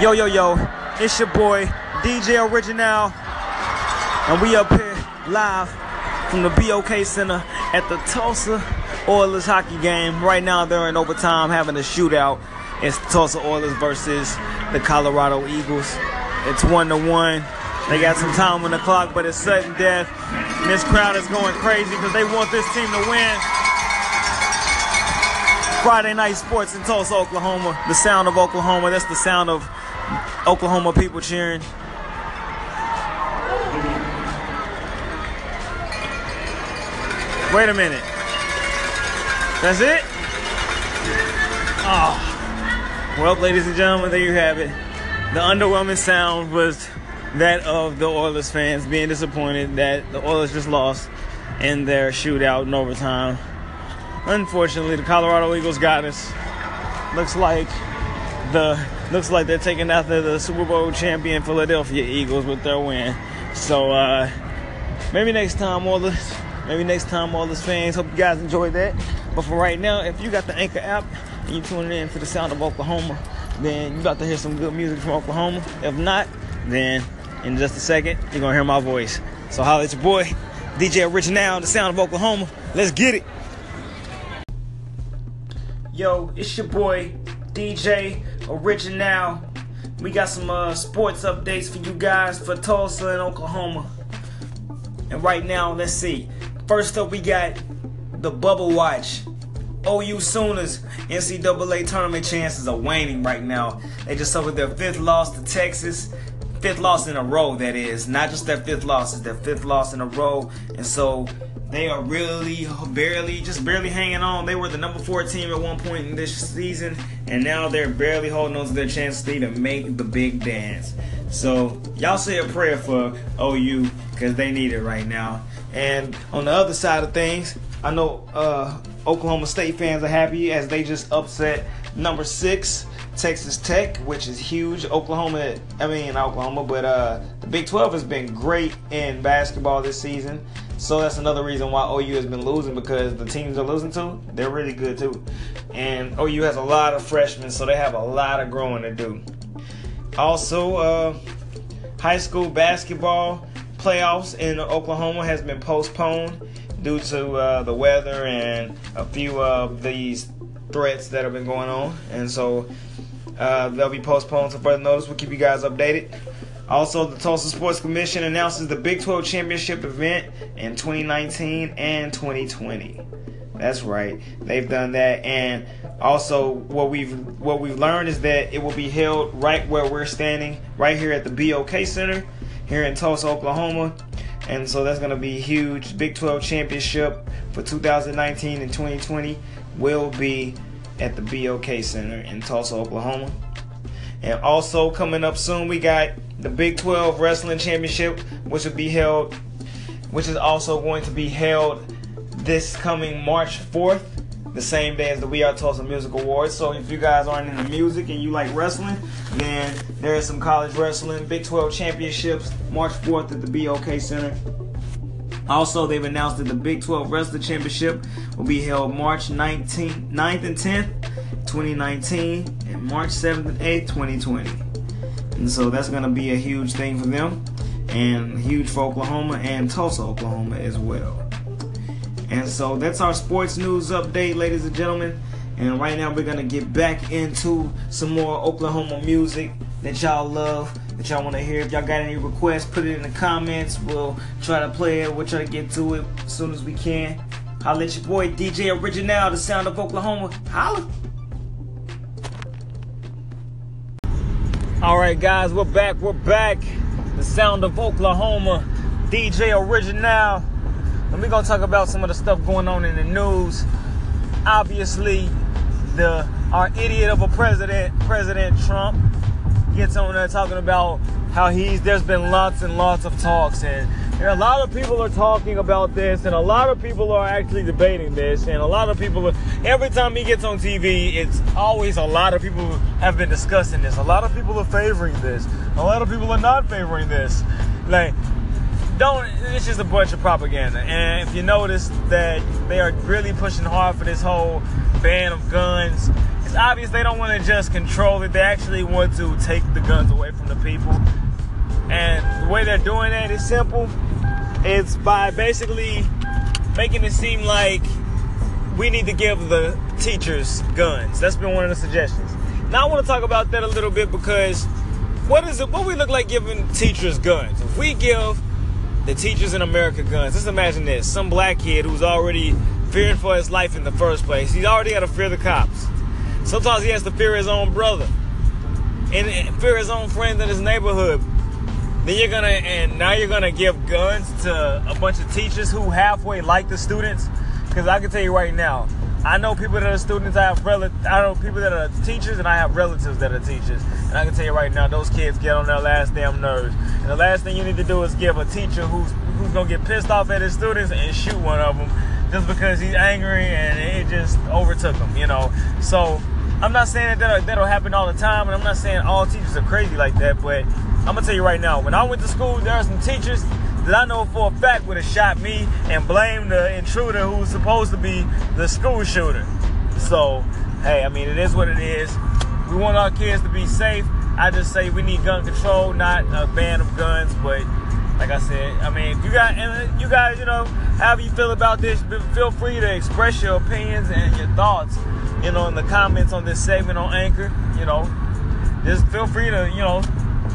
Yo, yo, yo, it's your boy, DJ Original, and we up here live from the BOK Center at the Tulsa Oilers hockey game. Right now, they're in overtime having a shootout. It's Tulsa Oilers versus the Colorado Eagles. It's one to one. They got some time on the clock, but it's sudden death. And this crowd is going crazy because they want this team to win. Friday night sports in Tulsa, Oklahoma. The sound of Oklahoma. That's the sound of Oklahoma people cheering. Wait a minute. That's it? Oh. Well, ladies and gentlemen, there you have it. The underwhelming sound was that of the Oilers fans being disappointed that the Oilers just lost in their shootout in overtime. Unfortunately, the Colorado Eagles got us. Looks like the looks like they're taking after the Super Bowl champion Philadelphia Eagles with their win. So uh, maybe next time, Oilers. Maybe next time, Oilers fans. Hope you guys enjoyed that. But for right now, if you got the Anchor app and you tuning in to the sound of Oklahoma, then you about to hear some good music from Oklahoma. If not, then in just a second, you're gonna hear my voice. So holla at your boy, DJ Original, the sound of Oklahoma. Let's get it. Yo, it's your boy, DJ Original. We got some uh, sports updates for you guys for Tulsa and Oklahoma. And right now, let's see. First up, we got the Bubble Watch. OU Sooners NCAA tournament chances are waning right now. They just suffered their fifth loss to Texas. Fifth loss in a row, that is. Not just their fifth loss, it's their fifth loss in a row. And so they are really barely, just barely hanging on. They were the number four team at one point in this season, and now they're barely holding on to their chance to even make the big dance. So y'all say a prayer for OU because they need it right now. And on the other side of things, I know uh, Oklahoma State fans are happy as they just upset number six Texas Tech, which is huge. Oklahoma, I mean Oklahoma, but uh, the Big 12 has been great in basketball this season. So that's another reason why OU has been losing because the teams they're losing to, they're really good too. And OU has a lot of freshmen, so they have a lot of growing to do. Also, uh, high school basketball playoffs in Oklahoma has been postponed due to uh, the weather and a few of these threats that have been going on. And so uh, they'll be postponed to further notice. We'll keep you guys updated. Also, the Tulsa Sports Commission announces the Big 12 Championship event in 2019 and 2020. That's right. They've done that and also what we've what we've learned is that it will be held right where we're standing, right here at the BOK Center here in Tulsa, Oklahoma. And so that's going to be huge. Big 12 Championship for 2019 and 2020 will be at the BOK Center in Tulsa, Oklahoma. And also coming up soon, we got the Big 12 Wrestling Championship, which will be held, which is also going to be held this coming March 4th, the same day as the We Are Tulsa Music Awards. So if you guys aren't into music and you like wrestling, then there is some college wrestling, Big 12 championships, March 4th at the BOK Center. Also, they've announced that the Big 12 Wrestling Championship will be held March 19th, 9th and 10th, 2019, and March 7th and 8th, 2020. And so that's going to be a huge thing for them, and huge for Oklahoma and Tulsa, Oklahoma as well. And so that's our sports news update, ladies and gentlemen. And right now we're gonna get back into some more Oklahoma music that y'all love, that y'all want to hear. If y'all got any requests, put it in the comments. We'll try to play it. We'll try to get to it as soon as we can. Holla at your boy DJ Original, the sound of Oklahoma. Holla. All right, guys, we're back. We're back. The sound of Oklahoma, DJ Original. And we're gonna talk about some of the stuff going on in the news. Obviously, the our idiot of a president, President Trump, gets on there talking about how he's there's been lots and lots of talks and, and a lot of people are talking about this and a lot of people are actually debating this and a lot of people every time he gets on TV it's always a lot of people have been discussing this a lot of people are favoring this a lot of people are not favoring this like don't it's just a bunch of propaganda and if you notice that they are really pushing hard for this whole ban of guns it's obvious they don't want to just control it. They actually want to take the guns away from the people. And the way they're doing that is simple. It's by basically making it seem like we need to give the teachers guns. That's been one of the suggestions. Now I want to talk about that a little bit because what is it? What we look like giving teachers guns? If we give the teachers in America guns, let's imagine this: some black kid who's already fearing for his life in the first place. He's already got to fear the cops. Sometimes he has to fear his own brother and fear his own friends in his neighborhood. Then you're gonna, and now you're gonna give guns to a bunch of teachers who halfway like the students. Because I can tell you right now, I know people that are students. I have rel- I know people that are teachers, and I have relatives that are teachers. And I can tell you right now, those kids get on their last damn nerves. And the last thing you need to do is give a teacher who's who's gonna get pissed off at his students and shoot one of them just because he's angry and it just overtook him, you know. So I'm not saying that that'll, that'll happen all the time, and I'm not saying all teachers are crazy like that, but I'm gonna tell you right now, when I went to school, there are some teachers that I know for a fact would have shot me and blamed the intruder who's supposed to be the school shooter. So, hey, I mean, it is what it is. We want our kids to be safe. I just say we need gun control, not a ban of guns, but like I said, I mean, if you got, and uh, you guys, you know, however you feel about this, feel free to express your opinions and your thoughts, you know, in the comments on this segment on Anchor. You know, just feel free to, you know,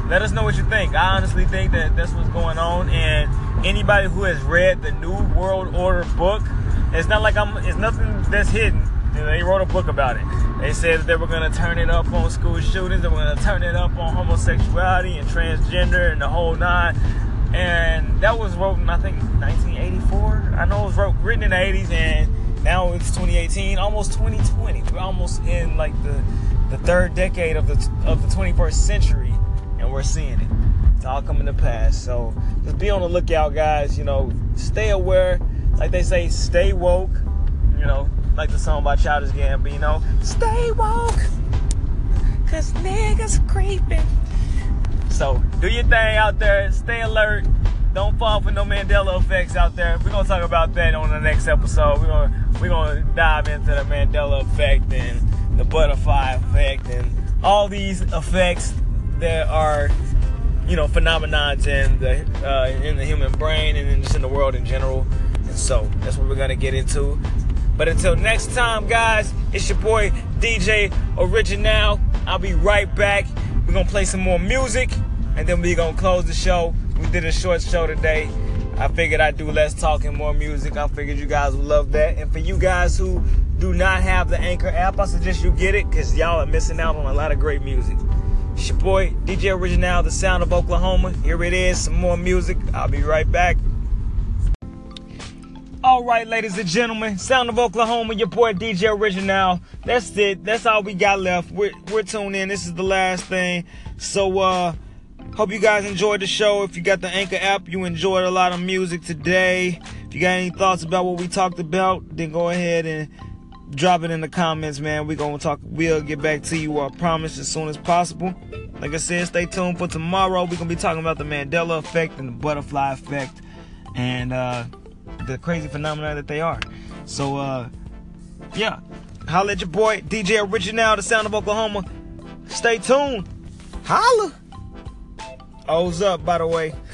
let us know what you think. I honestly think that that's what's going on, and anybody who has read the New World Order book, it's not like I'm, it's nothing that's hidden. They wrote a book about it. They said that they were going to turn it up on school shootings. They were going to turn it up on homosexuality and transgender and the whole nine and that was wrote I think 1984. I know it was wrote written in the 80s, and now it's 2018, almost 2020. We're almost in like the the third decade of the of the 21st century, and we're seeing it. It's all coming to pass. So just be on the lookout, guys. You know, stay aware. Like they say, stay woke. You know, like the song by Childish Gambino. Stay woke, cause niggas creeping. So do your thing out there. Stay alert. Don't fall for no Mandela effects out there. We're gonna talk about that on the next episode. We're gonna we're gonna dive into the Mandela effect and the butterfly effect and all these effects that are you know phenomenons in the uh, in the human brain and just in the world in general. And so that's what we're gonna get into. But until next time, guys, it's your boy DJ Original. I'll be right back. We're gonna play some more music and then we're gonna close the show. We did a short show today. I figured I'd do less talking, more music. I figured you guys would love that. And for you guys who do not have the Anchor app, I suggest you get it because y'all are missing out on a lot of great music. It's your boy, DJ Original, the sound of Oklahoma. Here it is, some more music. I'll be right back. All right, ladies and gentlemen, Sound of Oklahoma, your boy DJ Original. That's it. That's all we got left. We're, we're tuned in. This is the last thing. So, uh, Hope you guys enjoyed the show. If you got the Anchor app, you enjoyed a lot of music today. If you got any thoughts about what we talked about, then go ahead and drop it in the comments, man. We're gonna talk. We'll get back to you. I promise as soon as possible. Like I said, stay tuned for tomorrow. We're gonna be talking about the Mandela effect and the butterfly effect, and uh, the crazy phenomena that they are. So, uh, yeah, holla at your boy DJ Original, the sound of Oklahoma. Stay tuned. Holla. O's up, by the way.